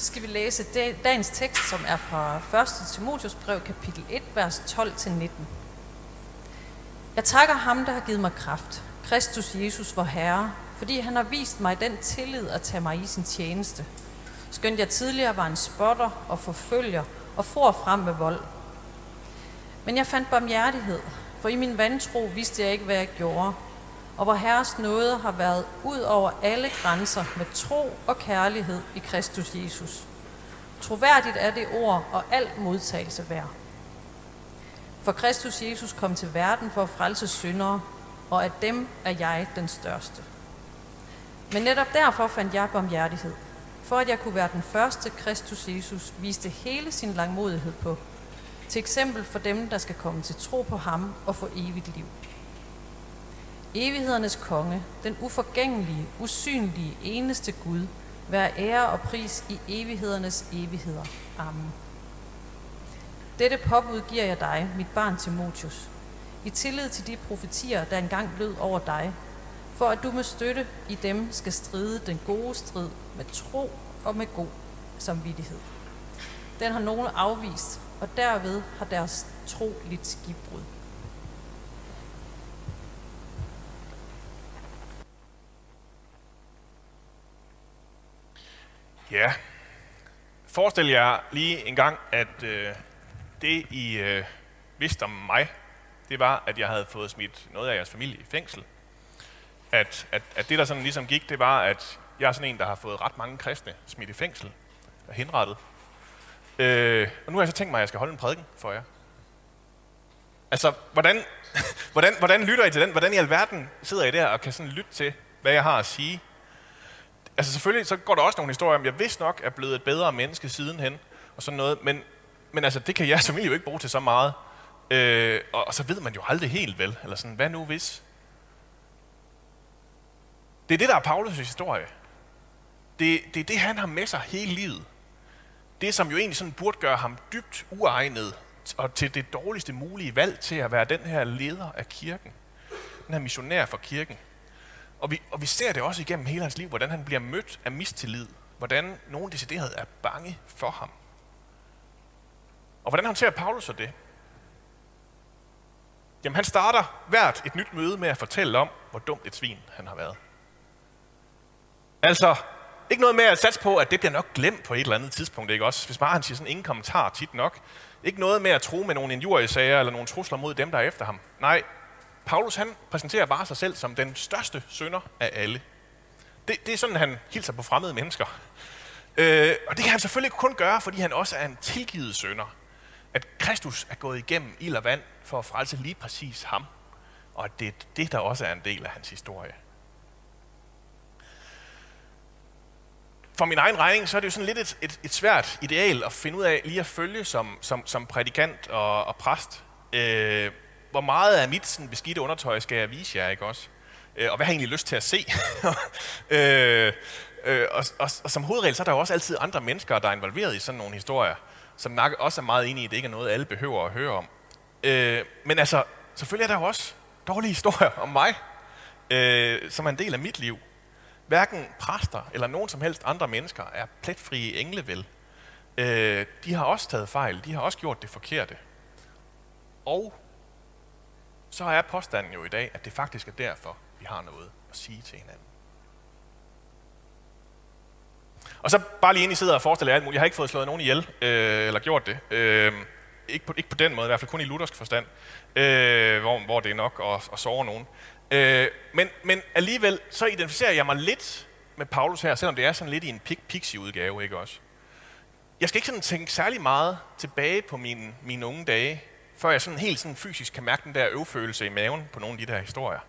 så skal vi læse dagens tekst, som er fra 1. Timotius brev, kapitel 1, vers 12-19. Jeg takker ham, der har givet mig kraft, Kristus Jesus, vor Herre, fordi han har vist mig den tillid at tage mig i sin tjeneste. Skønt jeg tidligere var en spotter og forfølger og for frem med vold. Men jeg fandt barmhjertighed, for i min vantro vidste jeg ikke, hvad jeg gjorde. Og hvor Herres nåde har været ud over alle grænser med tro og kærlighed i Kristus Jesus. Troværdigt er det ord og alt modtagelse værd. For Kristus Jesus kom til verden for at frelse syndere, og af dem er jeg den største. Men netop derfor fandt jeg barmhjertighed, for at jeg kunne være den første Kristus Jesus viste hele sin langmodighed på, til eksempel for dem, der skal komme til tro på ham og få evigt liv. Evighedernes konge, den uforgængelige, usynlige, eneste Gud, vær ære og pris i evighedernes evigheder. Amen. Dette påbud giver jeg dig, mit barn Timotius, i tillid til de profetier, der engang lød over dig, for at du med støtte i dem skal stride den gode strid med tro og med god samvittighed. Den har nogen afvist, og derved har deres tro lidt skibbrud. Ja, forestil jer lige en gang, at øh, det I øh, vidste om mig, det var, at jeg havde fået smidt noget af jeres familie i fængsel. At, at, at det, der sådan ligesom gik, det var, at jeg er sådan en, der har fået ret mange kristne smidt i fængsel og henrettet. Øh, og nu har jeg så tænkt mig, at jeg skal holde en prædiken for jer. Altså, hvordan, hvordan, hvordan lytter I til den? Hvordan i alverden sidder I der og kan sådan lytte til, hvad jeg har at sige? Altså selvfølgelig, så går der også nogle historier om, jeg vidst nok er blevet et bedre menneske sidenhen, og sådan noget, men, men altså, det kan jeg som jo ikke bruge til så meget. Øh, og, og så ved man jo aldrig helt vel, eller sådan, hvad nu hvis? Det er det, der er Paulus' historie. Det, det er det, han har med sig hele livet. Det, som jo egentlig sådan burde gøre ham dybt uegnet og til det dårligste mulige valg til at være den her leder af kirken. Den her missionær for kirken. Og vi, og vi ser det også igennem hele hans liv, hvordan han bliver mødt af mistillid. Hvordan nogen decideret er bange for ham. Og hvordan håndterer Paulus så det? Jamen han starter hvert et nyt møde med at fortælle om, hvor dumt et svin han har været. Altså, ikke noget med at satse på, at det bliver nok glemt på et eller andet tidspunkt, ikke også? Hvis bare han siger sådan ingen kommentar tit nok. Ikke noget med at tro med nogle injuriesager eller nogle trusler mod dem, der er efter ham. Nej, Paulus han præsenterer bare sig selv som den største sønder af alle. Det, det er sådan, han hilser på fremmede mennesker. Øh, og det kan han selvfølgelig kun gøre, fordi han også er en tilgivet sønder. At Kristus er gået igennem ild og vand for at frelse lige præcis ham. Og at det er det, der også er en del af hans historie. for min egen regning, så er det jo sådan lidt et, et, et svært ideal at finde ud af lige at følge som, som, som prædikant og, og præst. Øh, hvor meget af mit sådan, beskidte undertøj skal jeg vise jer, ikke også? Øh, og hvad har jeg egentlig lyst til at se? øh, øh, og, og, og som hovedregel, så er der jo også altid andre mennesker, der er involveret i sådan nogle historier, som nok også er meget enige i, at det ikke er noget, alle behøver at høre om. Øh, men altså, selvfølgelig er der jo også dårlige historier om mig, øh, som er en del af mit liv. Hverken præster eller nogen som helst andre mennesker er pletfrie engle vel. Øh, de har også taget fejl, de har også gjort det forkerte. Og så er påstanden jo i dag, at det faktisk er derfor, vi har noget at sige til hinanden. Og så bare lige ind i sidder og forestiller jer alt muligt. Jeg har ikke fået slået nogen ihjel, øh, eller gjort det. Øh, ikke, på, ikke på den måde, i hvert fald kun i luthersk forstand, øh, hvor, hvor det er nok at, at sove nogen. Øh, men, men alligevel, så identificerer jeg mig lidt med Paulus her, selvom det er sådan lidt i en pixie-udgave, ikke også? Jeg skal ikke sådan tænke særlig meget tilbage på mine, mine unge dage, før jeg sådan helt sådan fysisk kan mærke den der øvfølelse i maven på nogle af de der historier.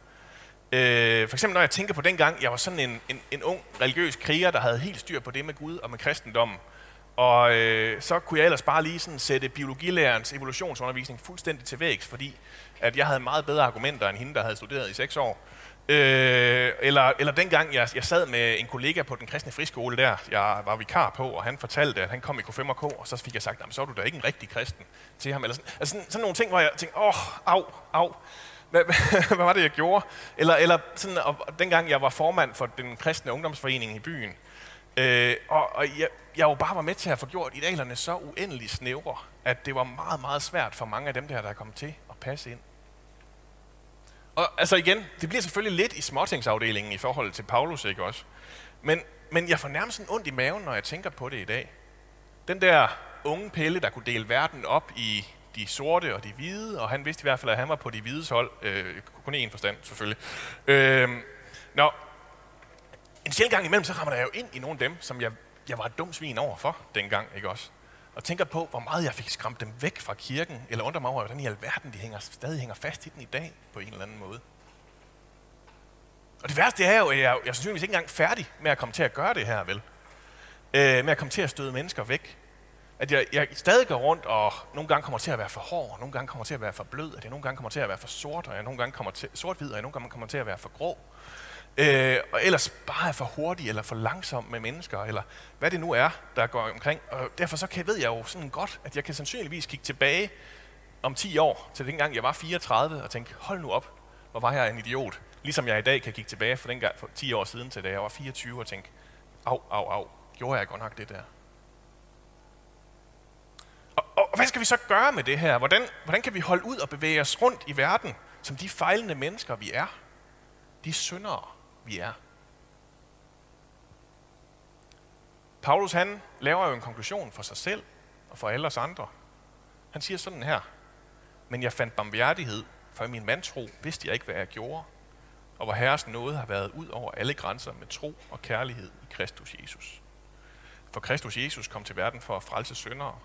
Øh, for eksempel når jeg tænker på den gang, jeg var sådan en, en, en ung religiøs kriger, der havde helt styr på det med Gud og med kristendommen. Og øh, så kunne jeg ellers bare lige sådan sætte biologilærerens evolutionsundervisning fuldstændig til vægs, fordi at jeg havde meget bedre argumenter end hende, der havde studeret i seks år. Øh, eller, eller dengang jeg, jeg sad med en kollega på den kristne friskole der, jeg var vikar på, og han fortalte, at han kom i K5K, og så fik jeg sagt, så er du da ikke en rigtig kristen til ham. Eller sådan, altså sådan, sådan nogle ting, hvor jeg tænkte, åh, oh, au, au. Hvad, hvad, var det, jeg gjorde? Eller, eller sådan, og dengang jeg var formand for den kristne ungdomsforening i byen, Øh, og og jeg, jeg jo bare var med til at få gjort idealerne så uendelig snævre, at det var meget, meget svært for mange af dem der, der kom til at passe ind. Og altså igen, det bliver selvfølgelig lidt i småtingsafdelingen i forhold til Paulus, ikke også? Men, men jeg får nærmest en ondt i maven, når jeg tænker på det i dag. Den der unge pille, der kunne dele verden op i de sorte og de hvide, og han vidste i hvert fald, at han var på de hvides hold. Øh, kun i en forstand, selvfølgelig. Øh, nå, en sjældent gang imellem, så rammer jeg jo ind i nogle af dem, som jeg, jeg var et dum svin over for dengang, ikke også? Og tænker på, hvor meget jeg fik skræmt dem væk fra kirken, eller undrer mig over, hvordan i alverden de hænger, stadig hænger fast i den i dag, på en eller anden måde. Og det værste er jo, at jeg, jeg er sandsynligvis ikke engang færdig med at komme til at gøre det her, vel? Øh, med at komme til at støde mennesker væk. At jeg, jeg stadig går rundt og nogle gange kommer til at være for hård, nogle gange kommer til at være for blød, at jeg nogle gange kommer til at være for sort, og jeg nogle gange kommer til, sort-hvid, og jeg nogle gange kommer til at være for grå. Øh, og ellers bare er for hurtig eller for langsom med mennesker, eller hvad det nu er, der går omkring. Og derfor så kan, ved jeg jo sådan godt, at jeg kan sandsynligvis kigge tilbage om 10 år, til dengang jeg var 34, og tænke, hold nu op, hvor var jeg en idiot. Ligesom jeg i dag kan kigge tilbage for dengang for 10 år siden til da jeg var 24 og tænke, au, au, au, gjorde jeg godt nok det der? Og, og, og hvad skal vi så gøre med det her? Hvordan, hvordan kan vi holde ud og bevæge os rundt i verden, som de fejlende mennesker, vi er? De syndere, vi er. Paulus han laver jo en konklusion for sig selv og for alle os andre. Han siger sådan her, men jeg fandt barmhjertighed, for i min mandtro vidste jeg ikke, hvad jeg gjorde, og hvor Herres nåde har været ud over alle grænser med tro og kærlighed i Kristus Jesus. For Kristus Jesus kom til verden for at frelse syndere,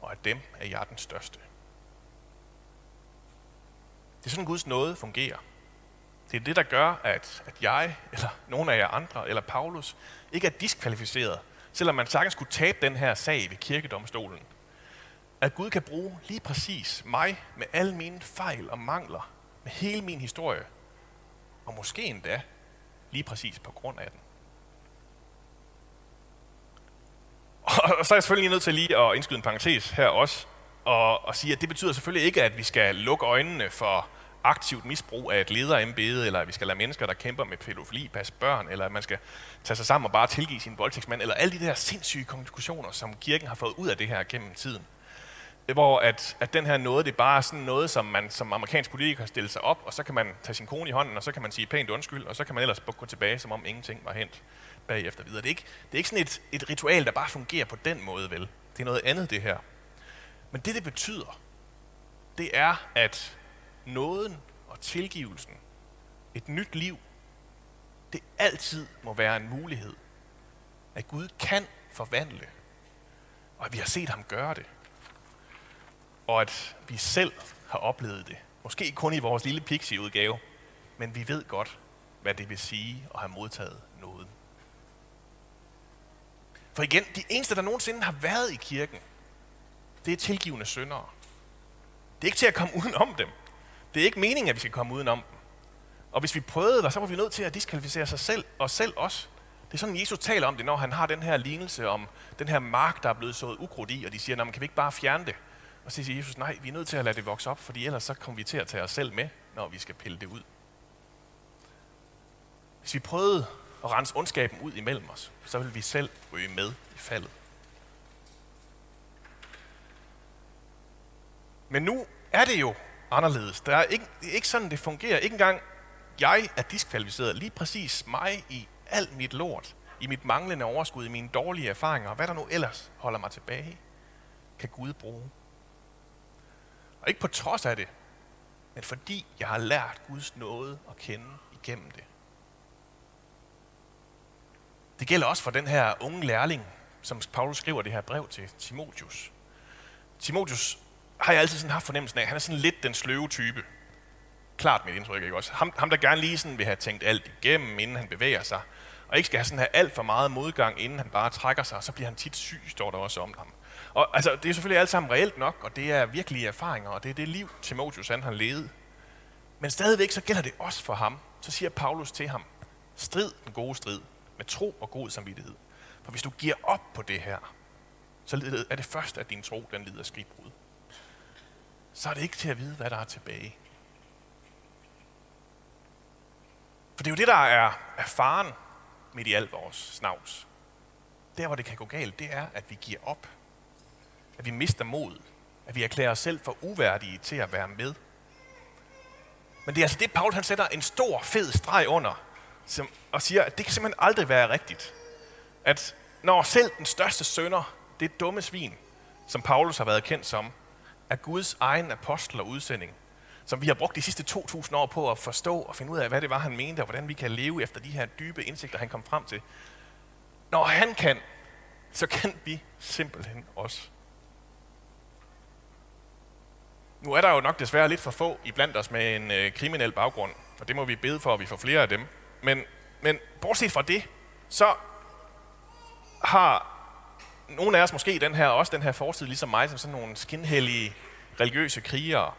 og af dem er jeg den største. Det er sådan, Guds nåde fungerer. Det er det, der gør, at, at jeg, eller nogen af jer andre, eller Paulus, ikke er diskvalificeret, selvom man sagtens skulle tabe den her sag ved kirkedomstolen. At Gud kan bruge lige præcis mig med alle mine fejl og mangler, med hele min historie, og måske endda lige præcis på grund af den. Og så er jeg selvfølgelig nødt til lige at indskyde en parentes her også, og, og sige, at det betyder selvfølgelig ikke, at vi skal lukke øjnene for aktivt misbrug af et lederembede, eller at vi skal lade mennesker, der kæmper med pædofili, passe børn, eller at man skal tage sig sammen og bare tilgive sin voldtægtsmand, eller alle de der sindssyge konklusioner, som kirken har fået ud af det her gennem tiden. Øh, hvor at, at den her noget, det er bare sådan noget, som man som amerikansk politiker stille sig op, og så kan man tage sin kone i hånden, og så kan man sige pænt undskyld, og så kan man ellers gå tilbage, som om ingenting var hent bagefter videre. Det er ikke, det er ikke sådan et, et ritual, der bare fungerer på den måde, vel? Det er noget andet, det her. Men det, det betyder, det er, at nåden og tilgivelsen, et nyt liv, det altid må være en mulighed. At Gud kan forvandle, og at vi har set ham gøre det. Og at vi selv har oplevet det. Måske kun i vores lille pixie-udgave, men vi ved godt, hvad det vil sige at have modtaget nåden. For igen, de eneste, der nogensinde har været i kirken, det er tilgivende syndere. Det er ikke til at komme udenom dem. Det er ikke meningen, at vi skal komme udenom dem. Og hvis vi prøvede det, så var vi nødt til at diskvalificere sig selv og selv os. Det er sådan, Jesus taler om det, når han har den her lignelse om den her mark, der er blevet sået ukrudt i, og de siger, kan vi ikke bare fjerne det? Og så siger Jesus, nej, vi er nødt til at lade det vokse op, fordi ellers så kommer vi til at tage os selv med, når vi skal pille det ud. Hvis vi prøvede at rense ondskaben ud imellem os, så ville vi selv ryge med i faldet. Men nu er det jo anderledes. Der er ikke, det er ikke sådan, det fungerer. Ikke engang jeg er diskvalificeret. Lige præcis mig i alt mit lort, i mit manglende overskud, i mine dårlige erfaringer, og hvad der nu ellers holder mig tilbage, kan Gud bruge. Og ikke på trods af det, men fordi jeg har lært Guds nåde at kende igennem det. Det gælder også for den her unge lærling, som Paulus skriver det her brev til Timotius. Timotius har jeg altid sådan haft fornemmelsen af, at han er sådan lidt den sløve type. Klart mit indtryk, ikke også? Ham, ham der gerne lige sådan vil have tænkt alt igennem, inden han bevæger sig. Og ikke skal have sådan have alt for meget modgang, inden han bare trækker sig, så bliver han tit syg, står der også om ham. Og altså, det er selvfølgelig alt sammen reelt nok, og det er virkelige erfaringer, og det er det liv, Timotius han har levet. Men stadigvæk så gælder det også for ham. Så siger Paulus til ham, strid den gode strid, med tro og god samvittighed. For hvis du giver op på det her, så er det først, at din tro den lider skridbrud. Så er det ikke til at vide, hvad der er tilbage. For det er jo det, der er, er faren midt i alt vores snavs. der hvor det kan gå galt, det er, at vi giver op. At vi mister mod. At vi erklærer os selv for uværdige til at være med. Men det er altså det, Paul han sætter en stor, fed streg under, som, og siger, at det kan simpelthen aldrig være rigtigt. At når selv den største sønder, det dumme svin, som Paulus har været kendt som, er Guds egen apostel og udsending, som vi har brugt de sidste 2.000 år på at forstå og finde ud af, hvad det var, han mente, og hvordan vi kan leve efter de her dybe indsigter, han kom frem til. Når han kan, så kan vi simpelthen også. Nu er der jo nok desværre lidt for få i blandt os med en øh, kriminel baggrund, og det må vi bede for, at vi får flere af dem. Men, men bortset fra det, så har nogle af os måske den her, også den her fortid, ligesom mig, som sådan nogle skinhellige religiøse krigere.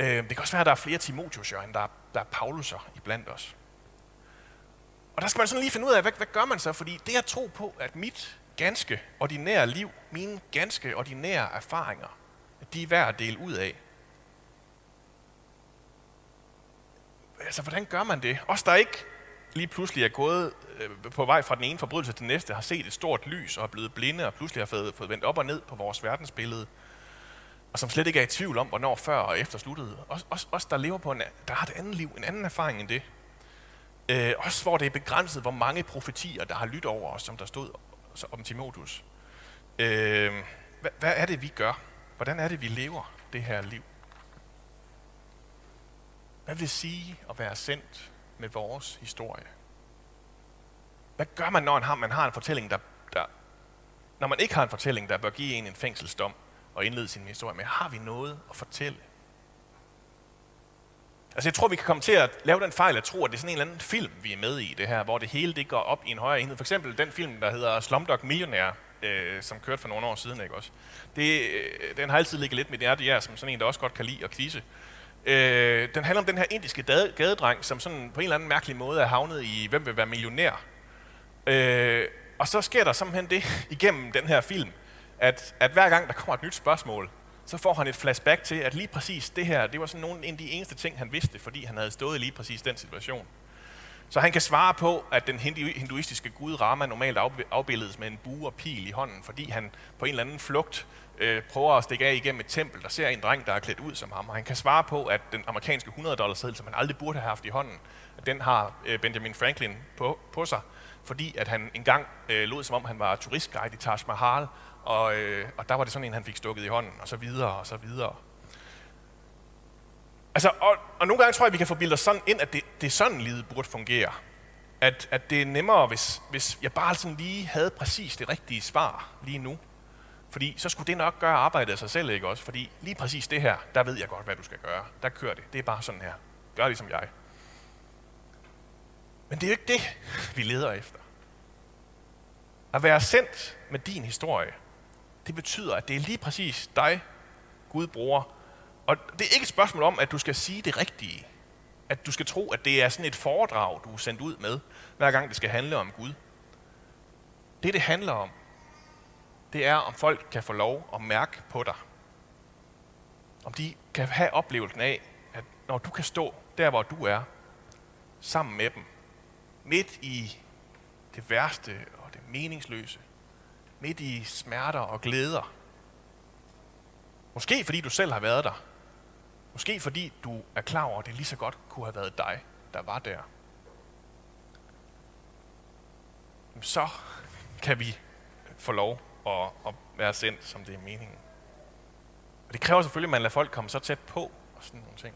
Øh, det kan også være, at der er flere Timotius, end der er, der er Paulus'er iblandt os. Og der skal man sådan lige finde ud af, hvad, hvad gør man så? Fordi det at tro på, at mit ganske ordinære liv, mine ganske ordinære erfaringer, at de er værd at dele ud af. Altså, hvordan gør man det? Os, der ikke lige pludselig er gået øh, på vej fra den ene forbrydelse til den næste, har set et stort lys og er blevet blinde og pludselig har fået, fået vendt op og ned på vores verdensbillede, og som slet ikke er i tvivl om, hvornår før og efter sluttede. Os, os, os der lever på en, der har et andet liv, en anden erfaring end det. Øh, også hvor det er begrænset, hvor mange profetier, der har lyttet over os, som der stod om Timotheus. Øh, hvad, hvad er det, vi gør? Hvordan er det, vi lever det her liv? Hvad vil det sige at være sendt med vores historie? Hvad gør man, når man har en fortælling, der, der, når man ikke har en fortælling, der bør give en en fængselsdom og indlede sin historie med? Har vi noget at fortælle? Altså jeg tror, vi kan komme til at lave den fejl at tro, at det er sådan en eller anden film, vi er med i det her, hvor det hele det går op i en højere enhed. For eksempel den film, der hedder Slumdog Millionaire, øh, som kørte for nogle år siden, ikke også? Det, øh, den har altid ligget lidt med det er, som sådan en, der også godt kan lide at kvise. Øh, den handler om den her indiske gadedreng, som sådan på en eller anden mærkelig måde er havnet i, hvem vil være millionær. Øh, og så sker der simpelthen det igennem den her film, at, at hver gang der kommer et nyt spørgsmål, så får han et flashback til, at lige præcis det her, det var sådan nogle, en af de eneste ting, han vidste, fordi han havde stået i lige præcis den situation. Så han kan svare på, at den hinduistiske gud Rama normalt afbildes med en bue og pil i hånden, fordi han på en eller anden flugt øh, prøver at stikke af igennem et tempel, der ser en dreng, der er klædt ud som ham. Og han kan svare på, at den amerikanske 100 dollars seddel, som han aldrig burde have haft i hånden, den har øh, Benjamin Franklin på, på sig, fordi at han engang øh, lod som om, han var turistguide i Taj Mahal, og, øh, og der var det sådan en, han fik stukket i hånden, og så videre, og så videre. Altså, og, og nogle gange tror jeg, vi kan få bildet sådan ind, at det, det er sådan, livet burde fungere. At, at det er nemmere, hvis, hvis jeg bare sådan lige havde præcis det rigtige svar lige nu. Fordi så skulle det nok gøre arbejdet af sig selv, ikke også? Fordi lige præcis det her, der ved jeg godt, hvad du skal gøre. Der kører det. Det er bare sådan her. Gør ligesom jeg. Men det er jo ikke det, vi leder efter. At være sendt med din historie, det betyder, at det er lige præcis dig, Gud bruger. Og det er ikke et spørgsmål om, at du skal sige det rigtige. At du skal tro, at det er sådan et foredrag, du er sendt ud med, hver gang det skal handle om Gud. Det, det handler om, det er, om folk kan få lov at mærke på dig. Om de kan have oplevelsen af, at når du kan stå der, hvor du er, sammen med dem, midt i det værste og det meningsløse, midt i smerter og glæder. Måske fordi du selv har været der. Måske fordi du er klar over, at det lige så godt kunne have været dig, der var der. Så kan vi få lov at, at være sendt, som det er meningen. Og det kræver selvfølgelig, at man lader folk komme så tæt på og sådan nogle ting.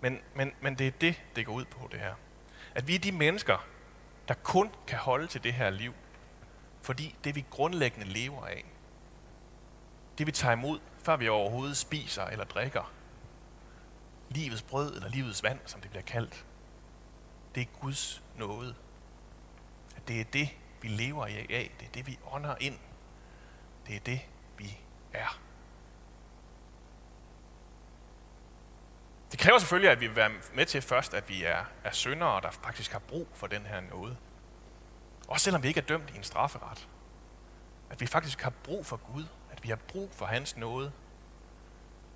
Men, men, men det er det, det går ud på, det her. At vi er de mennesker, der kun kan holde til det her liv, fordi det vi grundlæggende lever af, det vi tager imod, før vi overhovedet spiser eller drikker, livets brød eller livets vand, som det bliver kaldt, det er Guds nåde. At det er det, vi lever af, det er det, vi ånder ind. Det er det, vi er. Det kræver selvfølgelig, at vi vil være med til først, at vi er, er syndere, der faktisk har brug for den her nåde. Også selvom vi ikke er dømt i en strafferet. At vi faktisk har brug for Gud. At vi har brug for hans nåde.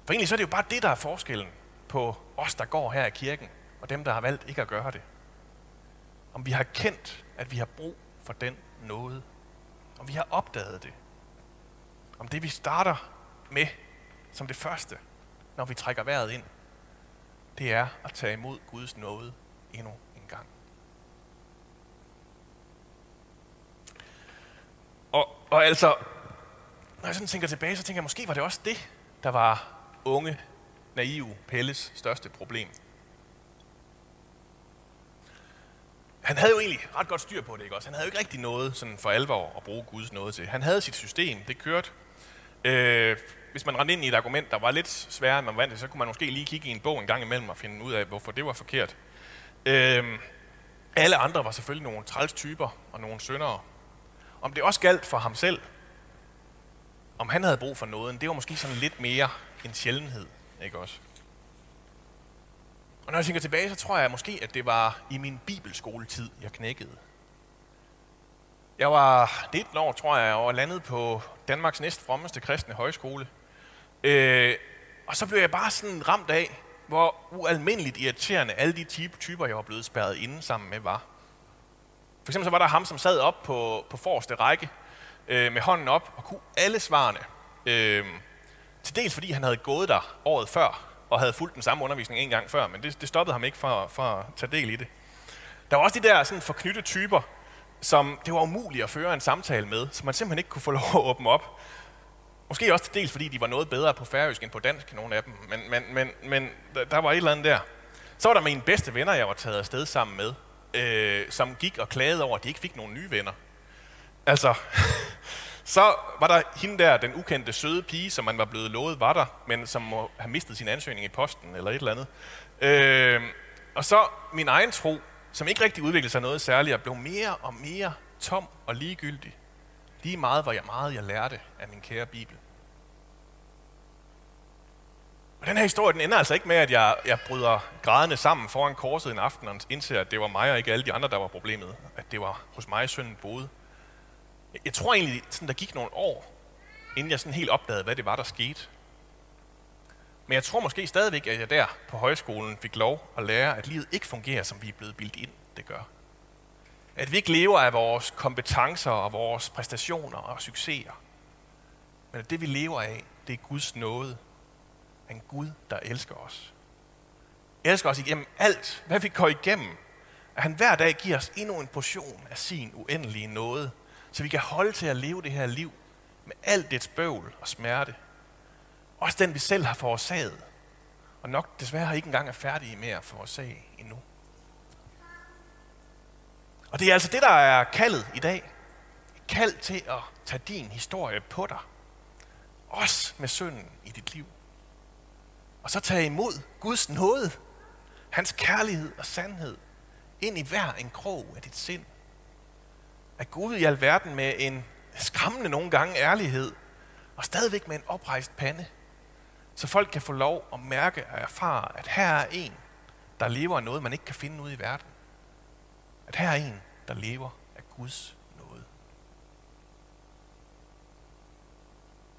For egentlig så er det jo bare det, der er forskellen på os, der går her i kirken, og dem, der har valgt ikke at gøre det. Om vi har kendt, at vi har brug for den nåde. Om vi har opdaget det. Om det vi starter med som det første, når vi trækker vejret ind, det er at tage imod Guds nåde endnu en gang. Og, og altså, når jeg sådan tænker tilbage, så tænker jeg, måske var det også det, der var unge, naive Pelles største problem. Han havde jo egentlig ret godt styr på det, ikke også? Han havde jo ikke rigtig noget sådan for alvor at bruge Guds noget til. Han havde sit system, det kørte. Øh, hvis man rendte ind i et argument, der var lidt sværere, end man vandt så kunne man måske lige kigge i en bog en gang imellem og finde ud af, hvorfor det var forkert. Øh, alle andre var selvfølgelig nogle træls typer og nogle syndere. Om det også galt for ham selv, om han havde brug for noget, det var måske sådan lidt mere en sjældenhed, ikke også? Og når jeg tænker tilbage, så tror jeg måske, at det var i min bibelskoletid, jeg knækkede. Jeg var 19 år, tror jeg, og landet på Danmarks næst frommeste kristne højskole. Øh, og så blev jeg bare sådan ramt af, hvor ualmindeligt irriterende alle de typer, jeg var blevet spærret inde sammen med, var. For eksempel så var der ham, som sad op på, på forreste række øh, med hånden op og kunne alle svarene. Øh, til dels fordi han havde gået der året før og havde fulgt den samme undervisning en gang før, men det, det stoppede ham ikke for, for at tage del i det. Der var også de der sådan forknyttede typer, som det var umuligt at føre en samtale med, som man simpelthen ikke kunne få lov at åbne op. Måske også til dels, fordi de var noget bedre på færøsk end på dansk, nogle af dem. Men, men, men, men der var et eller andet der. Så var der mine bedste venner, jeg var taget afsted sammen med, øh, som gik og klagede over, at de ikke fik nogen nye venner. Altså, så var der hende der, den ukendte søde pige, som man var blevet lovet var der, men som må have mistet sin ansøgning i posten eller et eller andet. Øh, og så min egen tro, som ikke rigtig udviklede sig noget særligt, og blev mere og mere tom og ligegyldig. Lige meget, hvor jeg meget jeg lærte af min kære Bibel. Og den her historie, den ender altså ikke med, at jeg, jeg bryder grædende sammen foran korset en aften og indser, at det var mig og ikke alle de andre, der var problemet. At det var hos mig, sønnen boede. Jeg tror egentlig, sådan, der gik nogle år, inden jeg sådan helt opdagede, hvad det var, der skete. Men jeg tror måske stadigvæk, at jeg der på højskolen fik lov at lære, at livet ikke fungerer, som vi er blevet bildt ind, det gør. At vi ikke lever af vores kompetencer og vores præstationer og succeser. Men at det, vi lever af, det er Guds nåde. En Gud, der elsker os. Elsker os igennem alt, hvad vi går igennem. At han hver dag giver os endnu en portion af sin uendelige nåde, så vi kan holde til at leve det her liv med alt dets bøvl og smerte. Også den, vi selv har forårsaget, og nok desværre ikke engang er færdige med at forårsage endnu. Og det er altså det, der er kaldet i dag. Kald til at tage din historie på dig. Også med synden i dit liv. Og så tage imod Guds nåde, hans kærlighed og sandhed, ind i hver en krog af dit sind at Gud i alverden med en skræmmende nogle gange ærlighed, og stadigvæk med en oprejst pande, så folk kan få lov at mærke og erfare, at her er en, der lever af noget, man ikke kan finde ud i verden. At her er en, der lever af Guds nåde.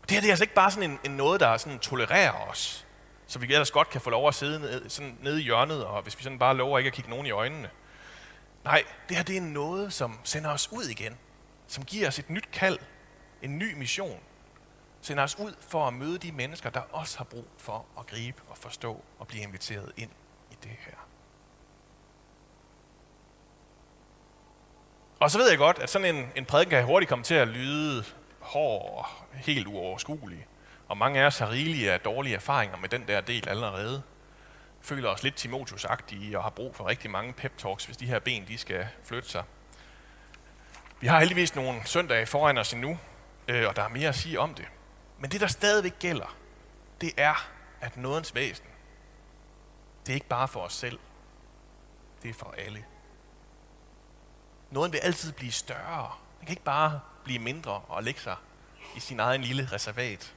Det her det er altså ikke bare sådan en, en noget, der sådan tolererer os, så vi ellers godt kan få lov at sidde ned, sådan nede i hjørnet, og hvis vi sådan bare lover ikke at kigge nogen i øjnene. Nej, det her det er noget, som sender os ud igen. Som giver os et nyt kald, en ny mission. Sender os ud for at møde de mennesker, der også har brug for at gribe og forstå og blive inviteret ind i det her. Og så ved jeg godt, at sådan en, en prædiken kan hurtigt komme til at lyde hård og helt uoverskuelig. Og mange af os har rigelige af dårlige erfaringer med den der del allerede føler os lidt timotius og har brug for rigtig mange pep-talks, hvis de her ben de skal flytte sig. Vi har heldigvis nogle søndage foran os endnu, øh, og der er mere at sige om det. Men det, der stadigvæk gælder, det er, at nådens væsen, det er ikke bare for os selv. Det er for alle. Nåden vil altid blive større. Den kan ikke bare blive mindre og lægge sig i sin egen lille reservat.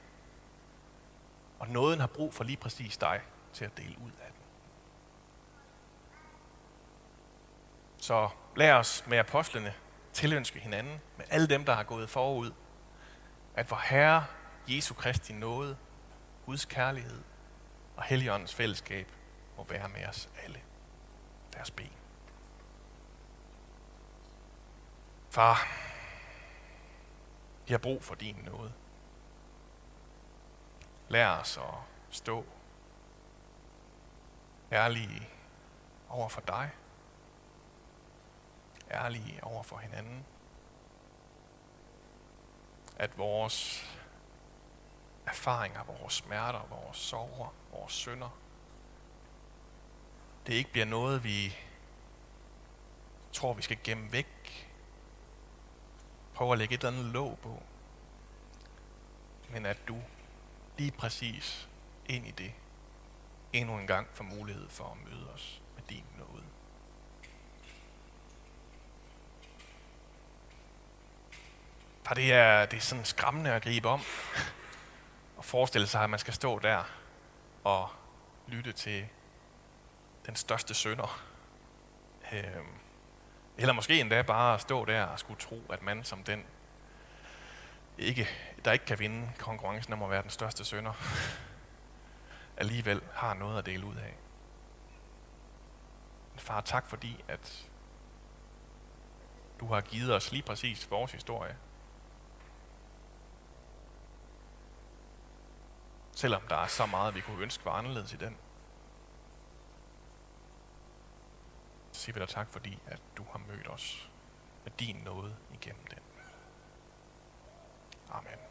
Og nåden har brug for lige præcis dig til at dele ud af. den. Så lad os med apostlene tilønske hinanden, med alle dem, der har gået forud, at vor Herre Jesu Kristi nåde, Guds kærlighed og Helligåndens fællesskab må være med os alle. Deres ben. Far, vi har brug for din nåde. Lær os at stå ærlige over for dig, ærlige over for hinanden, at vores erfaringer, vores smerter, vores sorger, vores synder, det ikke bliver noget, vi tror, vi skal gemme væk. prøve at lægge et eller andet låg på. Men at du lige præcis ind i det endnu en gang får mulighed for at møde os med din nåde. For det er, det er sådan skræmmende at gribe om at forestille sig, at man skal stå der og lytte til den største sønder. Øhm, eller måske endda bare stå der og skulle tro, at man som den, ikke, der ikke kan vinde konkurrencen om at være den største sønder, alligevel har noget at dele ud af. Far, tak fordi, at du har givet os lige præcis vores historie. Selvom der er så meget, vi kunne ønske var anderledes i den. Så siger vi dig tak, fordi at du har mødt os med din nåde igennem den. Amen.